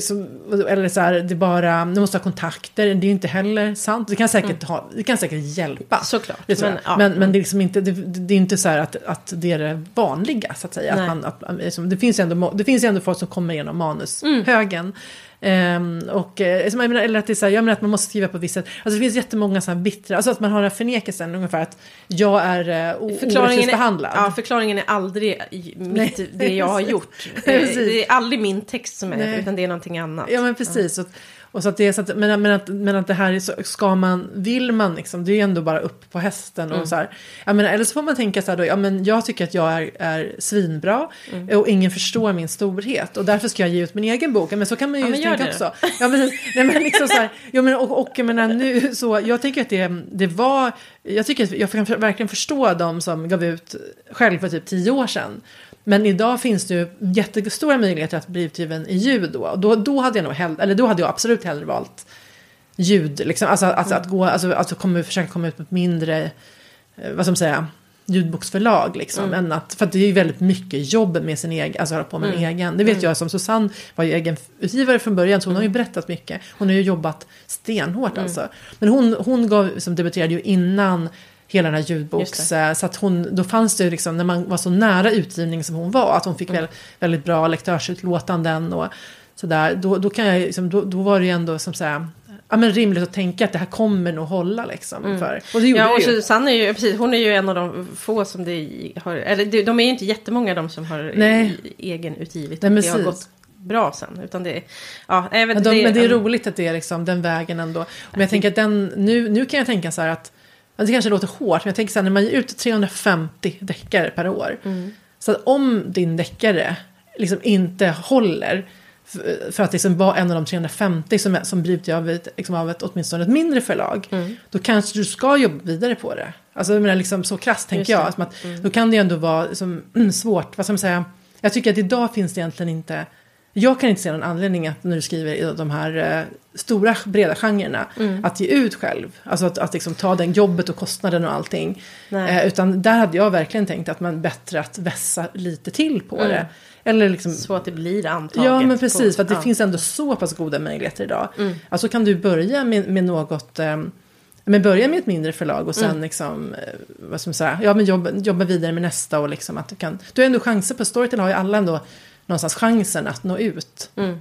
som, eller så här, det bara, du måste ha kontakter, det är inte heller sant. Det kan säkert, mm. ha, det kan säkert hjälpa. Såklart. Det men, ja. men, men, det är liksom inte, det, det, är inte så här att, att det är det vanliga, så att säga. Att man, att, liksom, det, finns ändå, det finns ändå folk som kommer igenom manushögen. Mm. Um, och, eh, eller att det är så här, jag menar att man måste skriva på vissa sätt. Alltså det finns jättemånga sådana här bittra, alltså att man har den förnekelsen ungefär att jag är uh, orättvist behandlad. Ja, förklaringen är aldrig mitt, det jag har gjort. det är aldrig min text som är det, utan det är någonting annat. Ja, men precis. Ja. Och, och så att det är så att, men, men, att, men att det här är så, ska man, vill man liksom, det är ju ändå bara upp på hästen och mm. så här. Jag menar, eller så får man tänka så här då, ja men jag tycker att jag är, är svinbra mm. och ingen förstår min storhet och därför ska jag ge ut min egen bok. Men så kan man ju ja, tänka också. Ja men, nej, men liksom så här, ja, men, och, och jag menar nu så, jag tycker att det, det var, jag tycker att jag kan verkligen förstå de som gav ut själv för typ tio år sedan. Men idag finns det ju jättestora möjligheter att bli utgiven i ljud då. Då, då, hade, jag nog hell- eller då hade jag absolut hellre valt ljud. Liksom. Alltså, alltså mm. att gå, alltså, alltså komma, försöka komma ut med ett mindre, eh, vad ska man säga, ljudboksförlag. Liksom, mm. än att, för att det är ju väldigt mycket jobb med sin egen, alltså hålla på med mm. en egen. Det vet mm. jag som Susanne var ju egen utgivare från början, så hon har ju mm. berättat mycket. Hon har ju jobbat stenhårt mm. alltså. Men hon, hon gav, som debuterade ju innan hela den här ljudboks... Så att hon, då fanns det liksom, när man var så nära utgivning som hon var, att hon fick mm. väldigt, väldigt bra lektörsutlåtanden och sådär. Då, då, kan jag, liksom, då, då var det ju ändå som så här, ja, men rimligt att tänka att det här kommer nog hålla. Liksom, mm. för, och det gjorde ja, och det ju. Susanne är ju, precis, hon är ju en av de få som det har, eller de är ju inte jättemånga de som har Nej. egen utgivit. Nej, det har gått bra sen. Utan det, ja, vet, men, de, det, men det är roligt att det är liksom den vägen ändå. Men jag tänker att den, nu, nu kan jag tänka så här att det kanske låter hårt, men jag tänker så här, när man ger ut 350 deckare per år. Mm. Så att om din deckare liksom inte håller, För att liksom vara en av de 350 som, som bryter av ett, liksom av ett, åtminstone ett mindre förlag. Mm. Då kanske du ska jobba vidare på det. Alltså jag menar, liksom, så krasst tänker jag. Som att, Mm. Då kan det ju ändå vara som, svårt, vad ska man säga. Jag tycker att idag finns det egentligen inte. Jag kan inte se någon anledning att när du skriver i de här eh, stora breda genrerna. Mm. Att ge ut själv. Alltså att, att liksom ta den jobbet och kostnaden och allting. Eh, utan där hade jag verkligen tänkt att man bättre att vässa lite till på Mm. det. Eller liksom, Så att det blir antaget. Ja men precis, på- för att det ja. finns ändå så pass goda möjligheter idag. Mm. Alltså kan du börja med, med något, eh, men börja med ett mindre förlag och sen Mm. liksom, eh, vad ska man säga, ja men jobba, jobba vidare med nästa och liksom att du kan, du har ändå chanser på Storytel har ju alla ändå någonstans chansen att nå ut. Mm.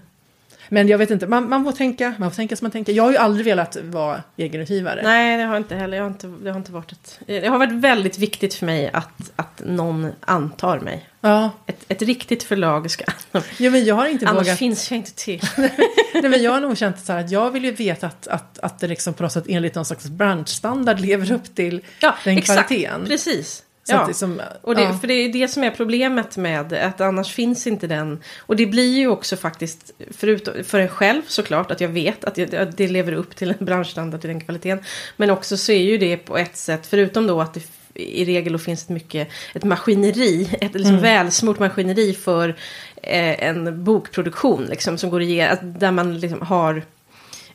Men jag vet inte, man, man får tänka, man får tänka som man tänker. Jag har ju aldrig velat vara egenutgivare. Nej, det har inte heller. Jag har inte, det har inte varit ett... Det har varit väldigt viktigt för mig att, att någon antar mig. Ja, Ett, ett riktigt förlag ska... ja, men jag har inte Annars vågat. finns jag inte till. Nej, men jag har nog känt så här att jag vill ju veta att, att, att det liksom på något sätt enligt någon slags branschstandard lever upp till Ja, den exakt. kvaliteten. Precis. Så Ja. liksom, Och det, ja. För det är det som är problemet med att annars finns inte den. Och det blir ju också faktiskt, förutom, för en själv såklart, att jag vet att det, att det lever upp till en branschstandard, till den kvaliteten. Men också så är ju det på ett sätt, förutom då att det i regel då finns ett mycket, ett maskineri, ett liksom Mm. välsmort maskineri för eh, en bokproduktion liksom, som går igenom, där man liksom har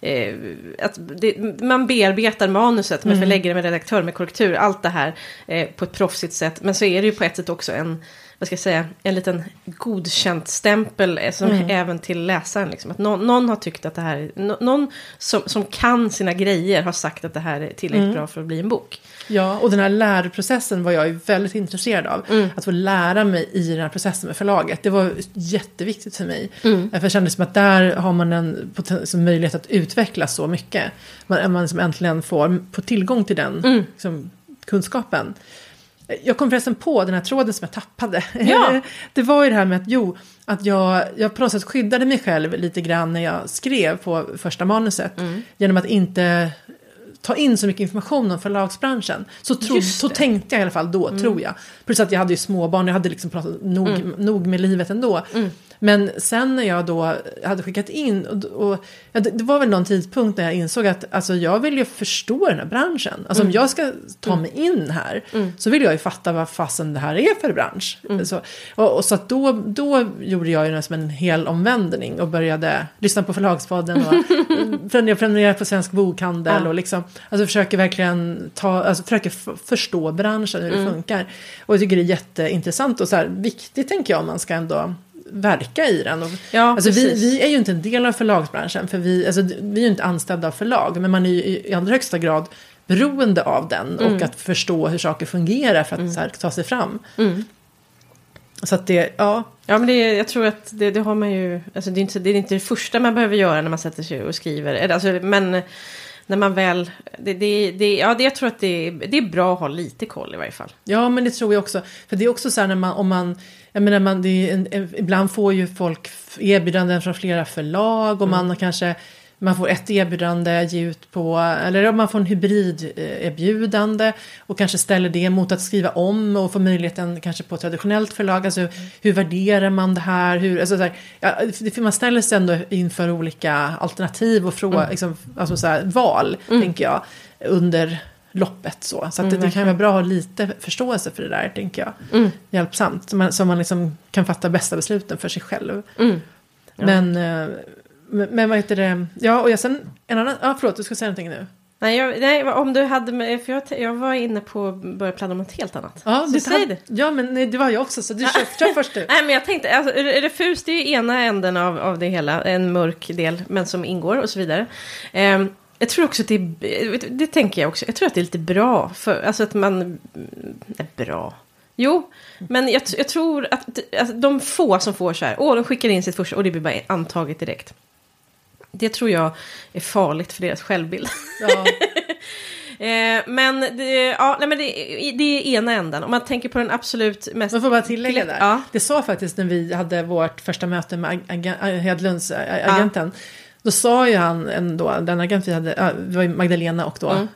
Eh, att det, man bearbetar manuset med Mm. förläggare, med redaktör, med korrektur, allt det här eh, på ett proffsigt sätt. Men så är det ju på ett sätt också en, vad ska jag säga, en liten godkänt stämpel eh, som Mm. även till läsaren. Liksom. Att någon, någon har tyckt att det här, nå- någon som, som kan sina grejer har sagt att det här är tillräckligt Mm. bra för att bli en bok. Ja, och den här lärprocessen var jag ju väldigt intresserad av. Mm. Att få lära mig i den här processen med förlaget. Det var jätteviktigt för mig. Mm. För jag kände som att där har man en möjlighet att utvecklas så mycket. Man, man som äntligen får på tillgång till den Mm. liksom, kunskapen. Jag kom förresten på den här tråden som jag tappade. Ja. det var ju det här med att, jo, att jag, jag på något sätt skyddade mig själv lite grann när jag skrev på första manuset. Mm. Genom att inte ta in så mycket information om förlagsbranschen. Så, tro, så tänkte jag i alla fall då, tror jag. Plus att jag hade ju småbarn, jag hade liksom pratat nog, nog med livet ändå. Men sen när jag då hade skickat in, och, och, ja, det, det var väl någon tidpunkt när jag insåg att alltså, jag vill ju förstå den här branschen. Alltså om jag ska ta mig in här så vill jag ju fatta vad fasen det här är för bransch. Så, och, och så att då, då gjorde jag ju det som en hel omvändning och började lyssna på Förlagspodden och prenumerera- på Svensk Bokhandel Ja. och liksom, alltså försöker verkligen ta, alltså försöker förstå branschen, hur det funkar. Och jag tycker det är jätteintressant och så här viktigt tänker jag om man ska ändå verka i den. Och, Ja, alltså vi, vi är ju inte en del av förlagsbranschen, för vi, alltså, vi är ju inte anställda av förlag, men man är ju i, allra högsta grad beroende av den Mm. och att förstå hur saker fungerar för att så här, ta sig fram. Mm. Så att det, ja, Ja, men det, jag tror att det, det har man ju... Alltså det, är inte, det är inte det första man behöver göra när man sätter sig och skriver. Alltså, men när man väl... Det, det, det, ja, det, jag tror att det, det är bra att ha lite koll i varje fall. Ja, men det tror jag också. För det är också så här när man, om man, jag menar, man, en, ibland får ju folk erbjudanden från flera förlag och man har kanske, man får ett erbjudande ge ut på, eller om man får en hybrid eh, erbjudande och kanske ställer det mot att skriva om och få möjligheten kanske på ett traditionellt förlag. Alltså hur värderar man det här? Hur, alltså, så här ja, man ställer sig ändå inför olika alternativ och fråga, liksom, alltså, så här, val, tänker jag, under loppet så. Så att det, det kan vara bra att ha lite förståelse för det där, tänker jag. Mm. Hjälpsamt, så man, så man liksom kan fatta bästa besluten för sig själv. Mm. Ja. Men, eh, men, vad heter det, ja och jag sen, en annan, ja förlåt du ska säga någonting nu. Nej, jag, nej, om du hade... För jag, jag var inne på att börja pladdra om något helt annat. Ja, så säg det. Ja men nej, det var jag också, så du kör, kör först du. Nej, men jag tänkte, alltså, re- refus det är ju ena änden av, av det hela, en mörk del, men som ingår och så vidare. Ehm, jag tror också att det är, det tänker jag också, jag tror att det är lite bra, för, alltså att man, nej, bra. Jo, men jag, jag tror att alltså, de få som får så här, åh, de skickar in sitt första och det blir bara antaget direkt. Det tror jag är farligt för deras självbild. Ja, Eh, men det, ja, nej, men det, det är ena änden. Om man tänker på den absolut mest... man får bara tillägga där. Ja. Det sa faktiskt när vi hade vårt första möte med ag- ag- Hedlunds ag- agenten. Då sa ju han ändå, den agent vi hade, det var ju Magdalena och då Mm.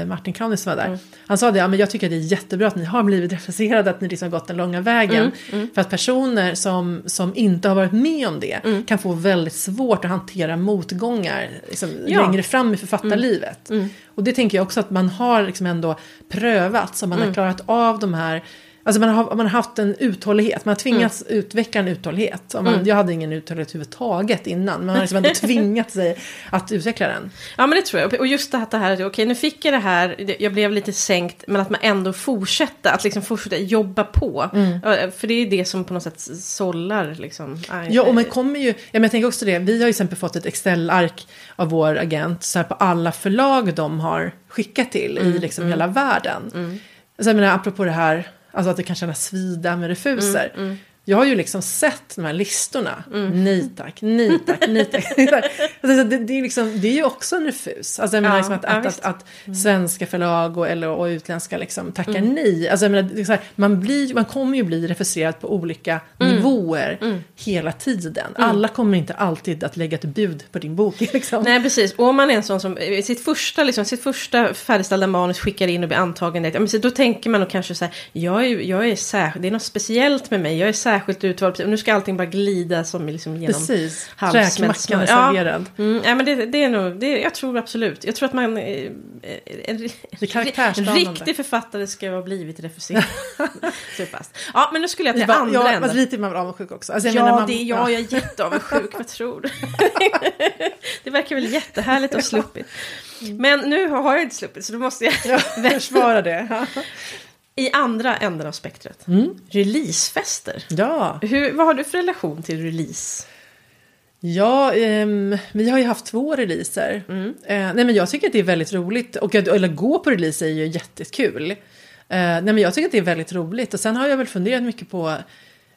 eh, Martin Kranis som var där. Han sa det, ja, men jag tycker att det är jättebra att ni har blivit refuserade, att ni liksom har gått den långa vägen. För att personer som, som inte har varit med om det kan få väldigt svårt att hantera motgångar liksom, Ja. längre fram i författarlivet. Och det tänker jag också att man har liksom ändå prövat, så man har klarat av de här Alltså man har, man har haft en uthållighet, man har tvingats utveckla en uthållighet. Man, Jag hade ingen uthållighet överhuvudtaget innan, men man har liksom ändå tvingat sig att utveckla den. Ja men det tror jag. Och just det här, det här okej nu fick jag det här, jag blev lite sänkt, men att man ändå fortsätter, att liksom fortsätta jobba på. Ja, För det är det som på något sätt sållar liksom. Ja, och man kommer ju, ja, men jag tänker också det, vi har ju exempel fått ett Excel-ark av vår agent så här på alla förlag de har skickat till i liksom hela världen. Så jag menar, apropå det här, alltså att det kan kännas svida med refuser. Jag har ju liksom sett de här listorna. Nej tack, nej tack, nej tack. alltså, det, det, är liksom, det är ju också en refus. Alltså, jag menar Ja, liksom att, ja, att, att, att svenska förlag och, eller, och utländska liksom tackar nej. Alltså, jag menar, här, man, blir, man kommer ju bli refuserad på olika nivåer hela tiden. Alla kommer inte alltid att lägga ett bud på din bok. Liksom. Nej, precis. Och om man är en sån som i sitt första, liksom, sitt första färdigställda manus skickar in och blir antagen direkt, ja, men så då tänker man nog kanske så här, jag är, jag är särskild, det är något speciellt med mig, jag är särskilt utvald, och nu ska allting bara glida som liksom genom Precis, räkmackan är Ja. serverad. Mm, ja, men det, det är nog, det, jag tror absolut, jag tror att man, eh, en, Det är en karaktärsdanande. riktig författare ska ha blivit refuserad. Ja, men nu skulle jag till andra ja, änden. lite är man väl avundsjuk också. Alltså, Ja, man, det är jag. Jag är jätteavundsjuk. Vad tror du? det verkar väl jättehärligt att ha sluppit. Men nu har jag inte sluppit, så då måste jag... Försvara det. I andra änden av spektrat. Releasefester. ja. Hur, vad har du för relation till release? Ja, ehm, vi har ju haft två releaser. Mm. Eh, nej men jag tycker att det är väldigt roligt. Och att eller gå på release är ju jättekul. Eh, nej men jag tycker att det är väldigt roligt. Och sen har jag väl funderat mycket på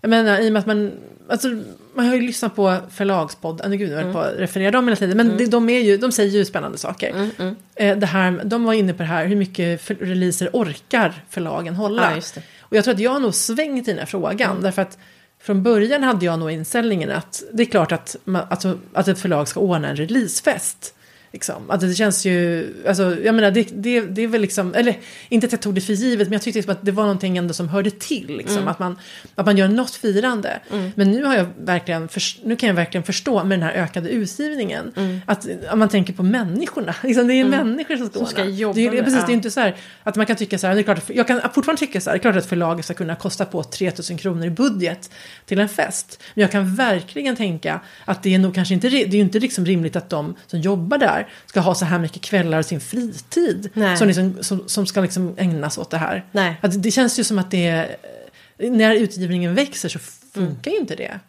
jag menar, i och med att man, alltså, man har ju lyssnat på förlagspodden, gud, jag höll på att referera dem hela tiden, men det, de, är ju, de säger ju spännande saker. Eh, det här, de var inne på det här, hur mycket för, releaser orkar förlagen hålla? Ja. Och jag tror att jag har nog svängt i den här frågan, därför att från början hade jag nog inställningen att det är klart att, man, alltså, att ett förlag ska ordna en releasefest. Liksom. Att det känns ju, alltså, jag menar det, det, det är väl liksom, eller inte att jag tog det för givet, men jag tyckte liksom att det var någonting ändå som hörde till. Liksom. Att, man, att man gör något firande. Men nu, har jag verkligen, förs- nu kan jag verkligen förstå med den här ökade utgivningen, att om man tänker på människorna, liksom, det är människor som ska, Som ska jobba det är, med- precis, ja. det är inte så här att man kan tycka så här, det är klart att, jag kan fortfarande tycka så här, det är klart att förlaget ska kunna kosta på 3000 kronor i budget till en fest. Men jag kan verkligen tänka att det är nog kanske inte, det är ju inte liksom rimligt att de som jobbar där ska ha så här mycket kvällar av sin fritid som, liksom, som, som ska liksom ägnas åt det här. Nej. Att det känns ju som att det är, när utgivningen växer så funkar ju inte det.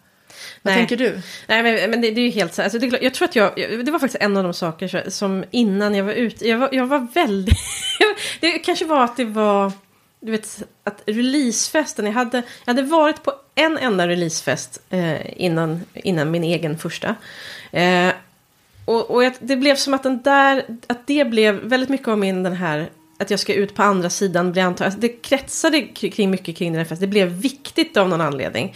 Vad Nej. tänker du? Nej, men, men det, det är ju helt så. Alltså, det, jag tror att jag, det var faktiskt en av de saker som innan jag var ute, jag var, jag var väldigt, det kanske var att det var, du vet, att releasefesten, jag hade, jag hade varit på en enda releasefest eh, innan, innan min egen första. Eh, och och det blev som att den där, att det blev väldigt mycket av min den här, att jag ska ut på andra sidan, bli antagen. Alltså det kretsade kring mycket kring den här festen. Det blev viktigt av någon anledning.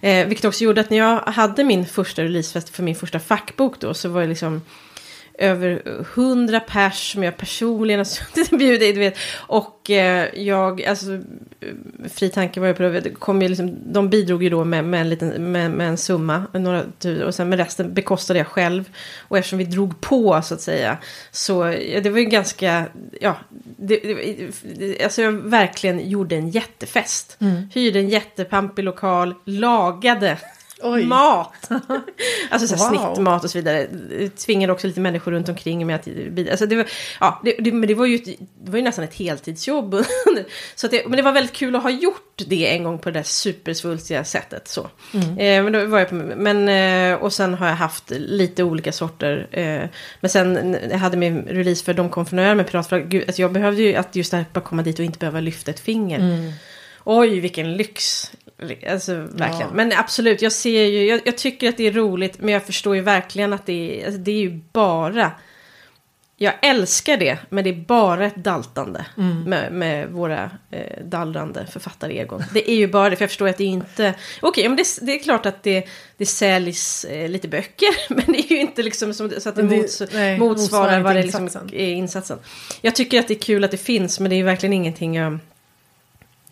Eh, vilket också gjorde att när jag hade min första releasefest för min första fackbok då, så var det liksom över hundra pers som jag personligen har suttit och bjudit, du vet. Och eh, jag, alltså, eh, Fri Tanke var jag på det, kom ju liksom, de bidrog ju då med, med, en, liten, med, med en summa, några, och sen med resten bekostade jag själv. Och eftersom vi drog på, så att säga, så ja, det var ju ganska, ja, det, det, alltså jag verkligen gjorde en jättefest. Hyrde en jättepampig lokal, lagade Oj. mat. alltså så Wow. snittmat och så vidare. Tvingade också lite människor runt omkring mig att bidra. Alltså det var, ja, det, det, men det var ju, det var ju nästan ett heltidsjobb. så det, men det var väldigt kul att ha gjort det en gång på det där supersvulstiga sättet. Så. Eh, men då var jag på, men, eh, och sen har jag haft lite olika sorter. Eh, men sen jag hade min release för De kom från öar med Piratflagg. Gud, alltså jag behövde ju att just det här bara komma dit och inte behöva lyfta ett finger. Oj, vilken lyx. Alltså verkligen. Ja. Men absolut, jag ser ju, jag, jag tycker att det är roligt, men jag förstår ju verkligen att det är, alltså, det är ju bara jag älskar det, men det är bara ett daltande Mm. med, med våra eh, dallrande författaregon. Det är ju bara det, för jag förstår att det är inte... Okej, men det, det är klart att det, det säljs eh, lite böcker, men det är ju inte liksom som, så att det, det- mots, nej, motsvarar vad det liksom insatsen. är insatsen. Jag tycker att det är kul att det finns, men det är ju verkligen ingenting jag...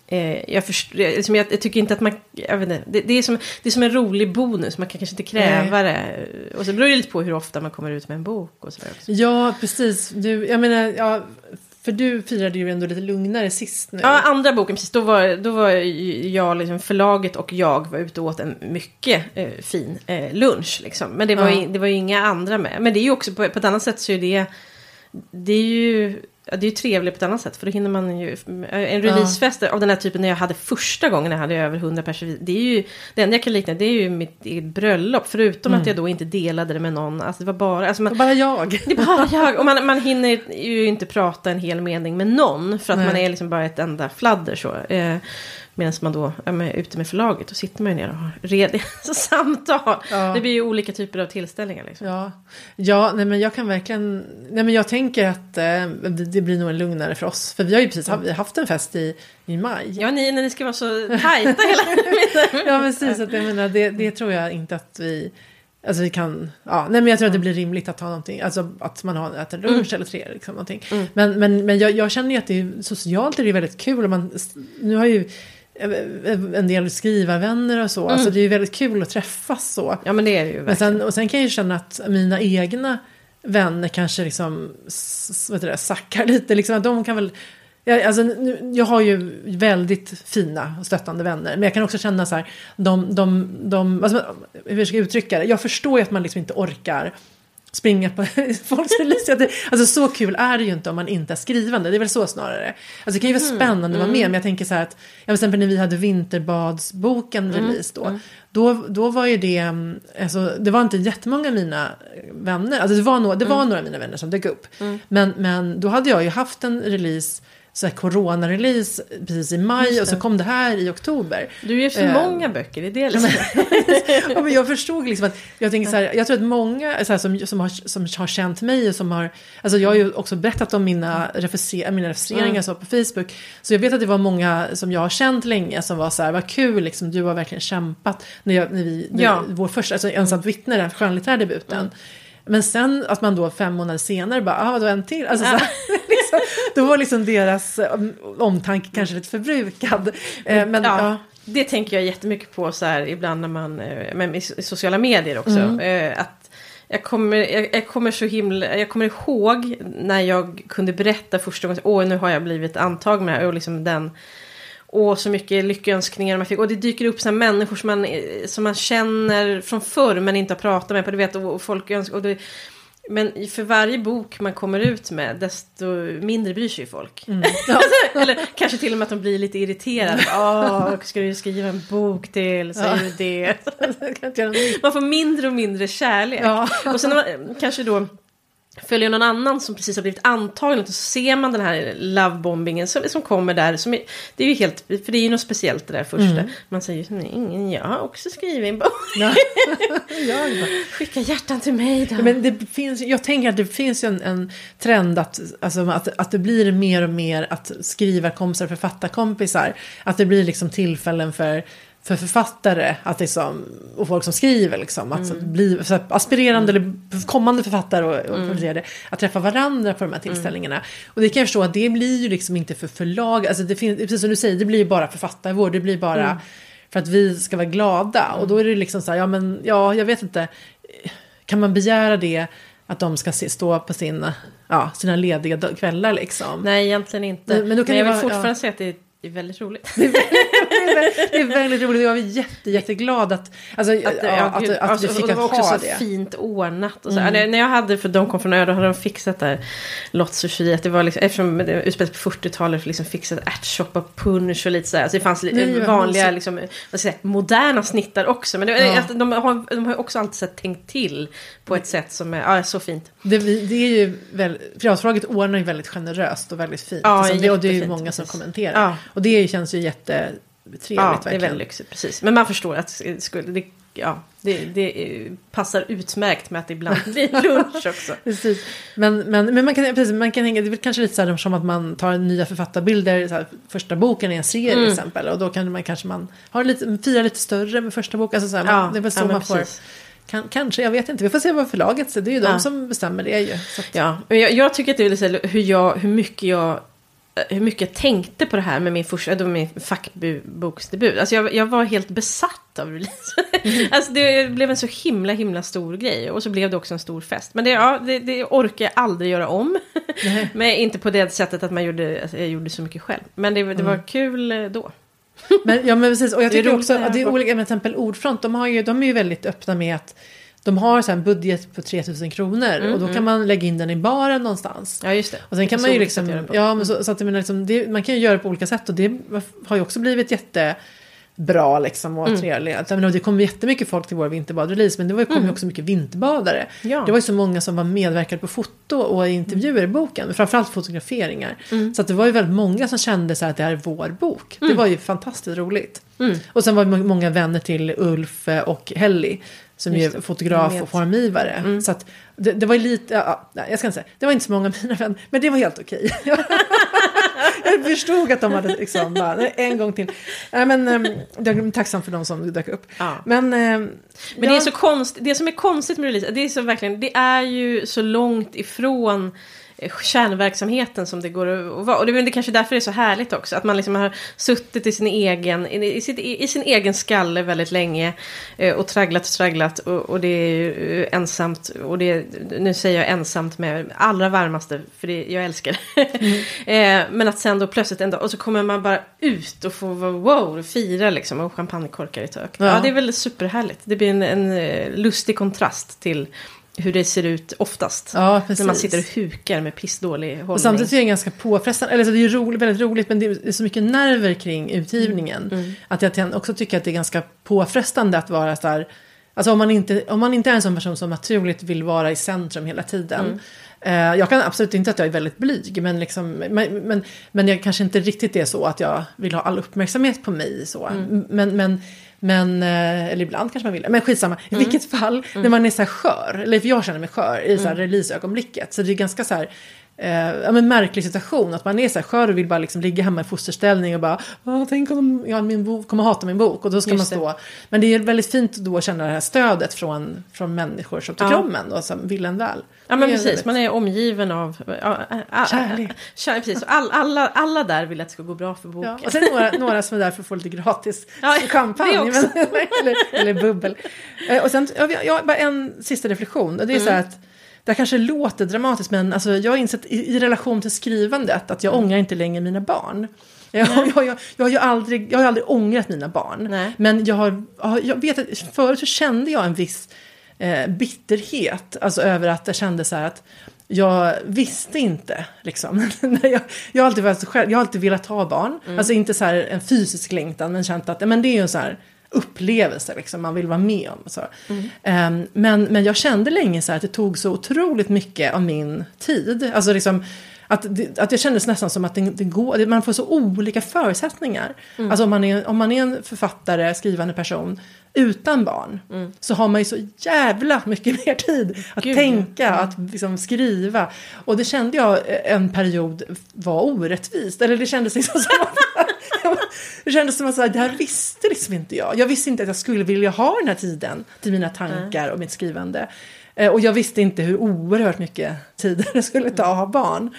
Eh, jag, först, jag, liksom, jag, jag tycker inte att man... Jag vet inte, det, det, är som, det är som en rolig bonus, man kan kanske inte kräva det. Och så beror det lite på hur ofta man kommer ut med en bok och också. Ja, precis. Du, jag menar, ja, för du firade ju ändå lite lugnare sist nu. Ja, andra boken, precis. Då var, då var jag, liksom, förlaget och jag var ute och åt en mycket eh, fin eh, lunch. Liksom. Men det var, Ja. det var ju inga andra med. Men det är ju också, på, på ett annat sätt så är det... Det är ju... Ja, det är ju trevligt på ett annat sätt, för då hinner man ju... En releasefest av den här typen när jag hade första gången jag hade över 100 personer. Det är ju... Det enda jag kan likna det är ju mitt eget bröllop. Förutom att jag då inte delade det med någon. Alltså det var bara... Alltså man, Och bara jag. det är bara jag. Och man, man hinner ju inte prata en hel mening med någon. För att Nej. man är liksom bara ett enda fladder så. Eh, Medan man då är ute med förlaget. Då sitter man ju ner och har rediga samtal. Ja. Det blir ju olika typer av tillställningar. Liksom. Ja, ja nej, men jag kan verkligen... Nej, men jag tänker att eh, det, blir nog en lugnare för oss. För vi har ju precis har haft en fest i, i maj. Ja, ni, när ni ska vara så tajta hela tiden. Ja, precis. Att jag menar, det, det tror jag inte att vi... Alltså vi kan, ja, nej men jag tror att det blir rimligt att ha någonting, alltså att man har, äter lunch eller tre liksom någonting. Men, men, men jag, jag känner ju att det är socialt är det väldigt kul och man, nu har ju en del skrivarvänner och så, alltså det är ju väldigt kul att träffas så. Ja, men det är det ju verkligen. sen, och sen kan jag ju känna att mina egna vänner kanske liksom vad heter det, sackar lite. Liksom, att de kan väl, jag, alltså, jag har ju väldigt fina och stöttande vänner. Men jag kan också känna så här, de, de, de, alltså, hur jag ska uttrycka det. Jag förstår ju att man liksom inte orkar springa på folks release. Alltså så kul är det ju inte om man inte är skrivande. Det är väl så snarare. Alltså det kan ju vara spännande att vara med. Men jag tänker så här att, ja, till exempel när vi hade Vinterbadsboken release då. Då, då var ju det, mm, alltså, det var inte jättemånga av mina vänner, alltså det var, några, det var några av mina vänner som dök upp. Men, men då hade jag ju haft en release, så här corona-release precis i maj och så kom det här i oktober. Du ger för Eh, många böcker, det är det liksom. ja, men jag förstod liksom att, jag tänker så här, jag tror att många så här, som, som, har, som har känt mig och som har, alltså jag har ju också berättat om mina, refuser, mina refuseringar så på Facebook. Så jag vet att det var många som jag har känt länge som var så här, vad kul liksom, du har verkligen kämpat. När, jag, när vi, när Ja. vår första, alltså ensamt vittne, den skönlitterära debuten. Men sen att man då fem månader senare bara, ah vadå en till? Alltså, så, här, liksom, då var liksom deras eh, omtanke kanske lite förbrukad. Eh, Men ja, ja. Det tänker jag jättemycket på så här ibland när man, eh, men i i sociala medier också. Mm. eh, Att jag kommer, jag, jag kommer så himla, jag kommer ihåg när jag kunde berätta första gången, åh nu har jag blivit antagen med det här", och liksom den, och så mycket lyckönskningar man fick. Och det dyker upp såna människor som man, som man känner från förr men inte har pratat med. På, du vet, och, folk önskar, och det, men för varje bok man kommer ut med desto mindre bryr sig folk. Ja. Eller kanske till och med att de blir lite irriterade. Åh, ska du skriva en bok till? Säger du det? Man får mindre och mindre kärlek. Ja. Och sen man kanske då följer någon annan som precis har blivit antagen och så ser man den här lovebombingen som, som kommer där. Som är, det är ju helt, för det är ju något speciellt det där första. Man säger ju ingen, jag har också skrivit en bok. Ja. Skicka hjärtan till mig då. Men det finns, jag tänker att det finns ju en, en trend att, alltså, att, att det blir mer och mer att skrivarkompisar, författarkompisar, att det blir liksom tillfällen för för författare att liksom, och folk som skriver liksom, att bli så aspirerande eller kommande författare och, och författare, att träffa varandra på de här tillställningarna. Och det kan jag förstå att det blir ju liksom inte för förlag, alltså det finns, precis som du säger, det blir ju bara författarvård, det blir bara för att vi ska vara glada. Och då är det liksom så här, ja men, ja, jag vet inte, kan man begära det att de ska stå på sin, ja, sina lediga kvällar liksom? Nej, egentligen inte. Men- Men, men jag vill vara- fortfarande ja. säga att det är väldigt roligt. Det är väldigt- det roligt jag är jätte, jätteglad att, alltså, Att, ja, ja, att, gud, att, alltså, vi fick det var också ha så det. Mm. fint ordnat. Och så. När, när jag hade, för de kom från Ö, då hade de fixat där. Att det var liksom, eftersom det utspelades på 40-talet, liksom fixat ärtsoppa, punsch och lite så här. Alltså det fanns lite Nej, vanliga, liksom, vad säga, moderna snittar också. Men det, Ja. att de, har, de har också alltid här, tänkt till på ett sätt som är ja, så fint. Det, det är ju väl, ordnar ju väldigt generöst och väldigt fint. Ja, Alltså, det, och det är ju många som kommenterar. Ja. Och det känns ju jättetrevligt Ja, det är verkligen. väldigt lyxigt, precis. Men man förstår att skulle, det ja, det, det passar utmärkt med att det ibland blir lunch också. Precis. Men, men, men man kan, precis, man kan hänga, det är väl kanske lite så här som att man tar nya författarbilder, så här, första boken i en serie Mm. till exempel. Och då kan man kanske man har lite, firar lite större med första boken. Alltså så här, Ja, man, det är väl så ja, man får, precis. kan, kanske, jag vet inte, vi får se vad förlaget säger. Det är ju de Ja. som bestämmer det ju. Att, Ja, men jag, jag tycker att det är lite hur, jag, hur mycket jag hur mycket jag tänkte på det här med min första, då min fackboksdebut. Alltså jag, jag var helt besatt av release. alltså det blev en så himla, himla stor grej. Och så blev det också en stor fest. Men det, ja, det, det orkar jag aldrig göra om. Men inte på det sättet att man gjorde, alltså jag gjorde så mycket själv. Men det, det var kul eh, då. Men, ja men precis, och jag tycker också att det är olika, med till exempel Ordfront, de, har ju, de är ju väldigt öppna med att de har så en budget på 3000 kronor och då kan man lägga in den i baren någonstans. Ja, just det. Och sen kan Så man ju liksom, ja men så, så att menar liksom, det, man kan ju göra på olika sätt och det har ju också blivit jättebra liksom och Mm. trevligt. Menar, det kom jättemycket folk till vår vinterbadrelease men det var kom ju också mycket vinterbadare. Mm. Ja. Det var ju så många som var medverkade på foto och intervjuer i boken, framförallt fotograferingar. Mm. Så att det var ju väldigt många som kände så att det här är vår bok. Det var ju fantastiskt roligt. Mm. Och sen var det må- många vänner till Ulf och Helly. Som ju Just är fotograf och formgivare. Så att det, det var lite, ja, jag ska inte säga, det var inte så många av mina vänner, men det var helt okej. jag förstod att de hade liksom, bara, "Nej, en gång till. Nej, men ehm, jag är tacksam för de som dök upp. Ja. Men, ehm, Men det är så konstigt, det som är konstigt med release, det är så verkligen, det är ju så långt ifrån kärnverksamheten som det går att vara. Och det det kanske därför det är så härligt också. Att man liksom har suttit i sin egen, i, sitt, i sin egen skalle väldigt länge. eh, Och tragglat och tragglat. Och, och det är ju eh, ensamt. Och det, nu säger jag ensamt med allra varmaste. För det, jag älskar det. eh, Men att sen då plötsligt en dag. Och så kommer man bara ut och får vara wow, fira liksom. Och champagnekorkar i tök. Ja. Ja. det är väl superhärligt. Det blir en, en eh, lustig kontrast till hur det ser ut oftast. Ja, precis. När man sitter och hukar med pissdålig hållning. Och samtidigt är det ganska påfrestande, eller så det är ju roligt, väldigt roligt men det är så mycket nerver kring utgivningen. Mm, Att jag också tycker att det är ganska påfrestande att vara så här, alltså om man inte, om man inte är en sån person som naturligt vill vara i centrum hela tiden. Mm. Eh, jag kan absolut inte att jag är väldigt blyg, men, liksom, men, men, men jag kanske inte riktigt är så att jag vill ha all uppmärksamhet på mig. Så. Mm. Men, men, men, eh, eller ibland kanske man vill. Men skitsamma. I Mm. vilket fall, när man är så här skör, eller för jag känner mig skör i så här releaseögonblicket. Så det är ganska så här, eh, ja, men märklig situation. Att man är så här skör och vill bara liksom ligga hemma i fosterställning och bara, "Åh, tänk om ja, min bok kommer hata min bok. Och då ska Just man stå. Men det är väldigt fint då att känna det här stödet från, från människor som tycker Ja. om en och som vill en väl. Ja men Det precis, man är omgiven av ja, ä- ä- Kärlek. Kär, precis, all, alla, alla där vill att det ska gå bra för boken. Ja, och sen det några, några som är där för att få lite gratis Ja, champagne. det eller, eller bubbel. Eh, Och sen, jag, jag har bara en sista reflektion. Och det är så Mm. att det kanske låter dramatiskt men alltså, jag har insett i, i relation till skrivandet att jag Mm. ångrar inte längre mina barn. Jag, jag, jag, jag, har ju aldrig, jag har aldrig ångrat mina barn. Nej. Men jag, har, jag vet att förut så kände jag en viss eh, bitterhet. Alltså över att jag kände så här att jag visste inte. Liksom. Jag, jag, har alltid varit själv, jag har alltid velat ha barn. Alltså inte så här en fysisk längtan men känt att men det är ju så här upplevelse liksom, man vill vara med om. Så. Ehm, men, men jag kände länge så att det tog så otroligt mycket av min tid. Alltså liksom, att, det, att det kändes nästan som att det, det går, man får så olika förutsättningar. Alltså om man, är, om man är en författare, skrivande person utan barn så har man ju så jävla mycket mer tid att Gud, tänka, att liksom skriva. Och det kände jag en period var orättvist. Eller det kändes liksom som att det kändes som att här, det här visste liksom inte jag. Jag visste inte att jag skulle vilja ha den här tiden till mina tankar och mitt skrivande. Eh, Och jag visste inte hur oerhört mycket tid det skulle ta att ha barn.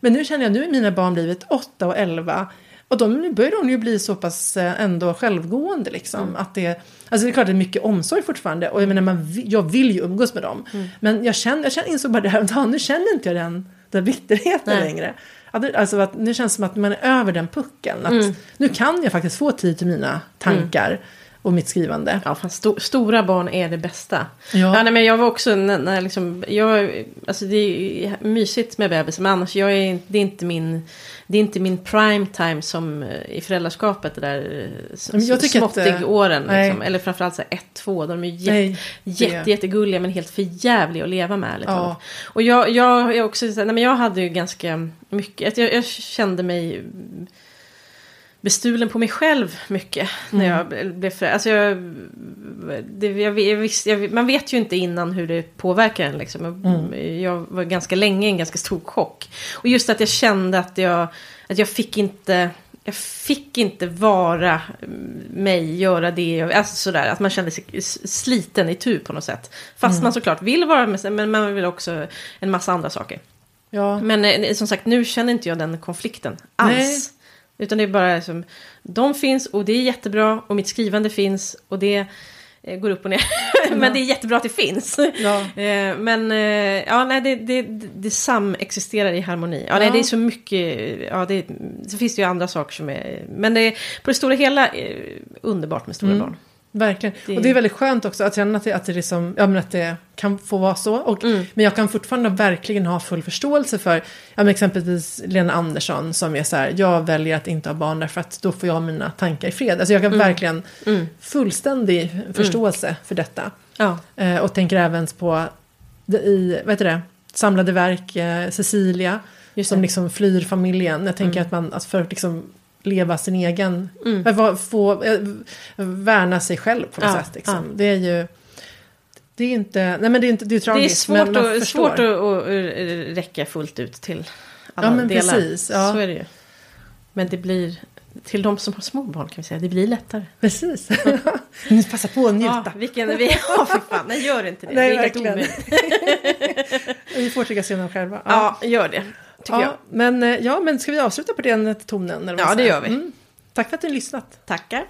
Men nu känner jag, nu är mina barn blivit 8 och 11. Och de, nu börjar de ju bli så pass eh, ändå självgående liksom. Att det, alltså det är klart det är mycket omsorg fortfarande. Och jag menar, man, jag vill ju umgås med dem. Men jag, känner, jag känner, insåg bara det här dagen, nu känner inte jag den, den bitterheten längre. Alltså att nu känns det som att man är över den pucken. Att Nu kan jag faktiskt få tid till mina tankar och mitt skrivande. Ja, fast sto stora barn är det bästa. Ja. Ja. nej, men jag var också, när, när liksom, jag, alltså det är mysigt med bebis, men annars, jag är, det är inte min, det är inte min prime time som eh, i föräldraskapet, det där eh, s- Men jag tycker att, småttig eh. Liksom, eller framförallt så här ett, två, de är ju jätte, Nej, jätte, jättegulliga men helt förjävliga att leva med. Ärligt Ja. Och jag, jag är också, nej, men jag hade ju ganska mycket, jag, jag kände mig bestulen på mig själv mycket. När jag blev för, alltså jag, det, jag, jag, man vet ju inte innan hur det påverkar en. Liksom. Mm. Jag var ganska länge i en ganska stor chock. Och just att jag kände att jag, att jag fick inte... Jag fick inte vara mig, göra det, alltså sådär, att man kände sig sliten i tur på något sätt. Fast Mm. man såklart vill vara med sig, men man vill också en massa andra saker. Ja, Men eh, som sagt, nu känner inte jag den konflikten alls. Nej. Utan det är bara som, de finns och det är jättebra och mitt skrivande finns och det eh, går upp och ner. men det är jättebra att det finns. Ja. Eh, men eh, ja, nej, det, det, det samexisterar i harmoni. Ja, Nej, Ja. det är så mycket, ja, det, så finns det ju andra saker som är, men det på det stora hela underbart med stora barn. Verkligen. Det- Och det är väldigt skönt också att känna att det, att det, liksom, ja, men att det kan få vara så. Och, Mm. Men jag kan fortfarande verkligen ha full förståelse för ja, men exempelvis Lena Andersson som är så här, jag väljer att inte ha barn därför att då får jag mina tankar i fred. Alltså jag kan verkligen Mm. fullständig förståelse för detta. Ja. Eh, och tänker även på det i, vad heter det, samlade verk, eh, Cecilia, som liksom flyr familjen. Jag tänker Mm. att man, att för liksom leva sin egen, Mm. eh, få, eh, värna sig själv på något Ja, sätt. Liksom. ja. Det är ju, det är inte, nej men det är inte, det är Det är tragiskt. svårt, men man förstår. svårt att, att eh, räcka fullt ut till alla Ja, men delar. precis, ja. Så är det ju. Men det blir, till de som har små barn kan vi säga, det blir lättare. Precis. Nu passa på att njuta. Ja, vilken, vi, ja, för fan, nej gör inte det. Nej, det är verkligen. Vi får tycka synd om själva. Ja. Ja, gör det. Tycker Ja, jag. men, eh, ja, men ska vi avsluta på den tonen? eller vad Ja, det gör vi. Mm. Tack för att du har lyssnat. Tackar.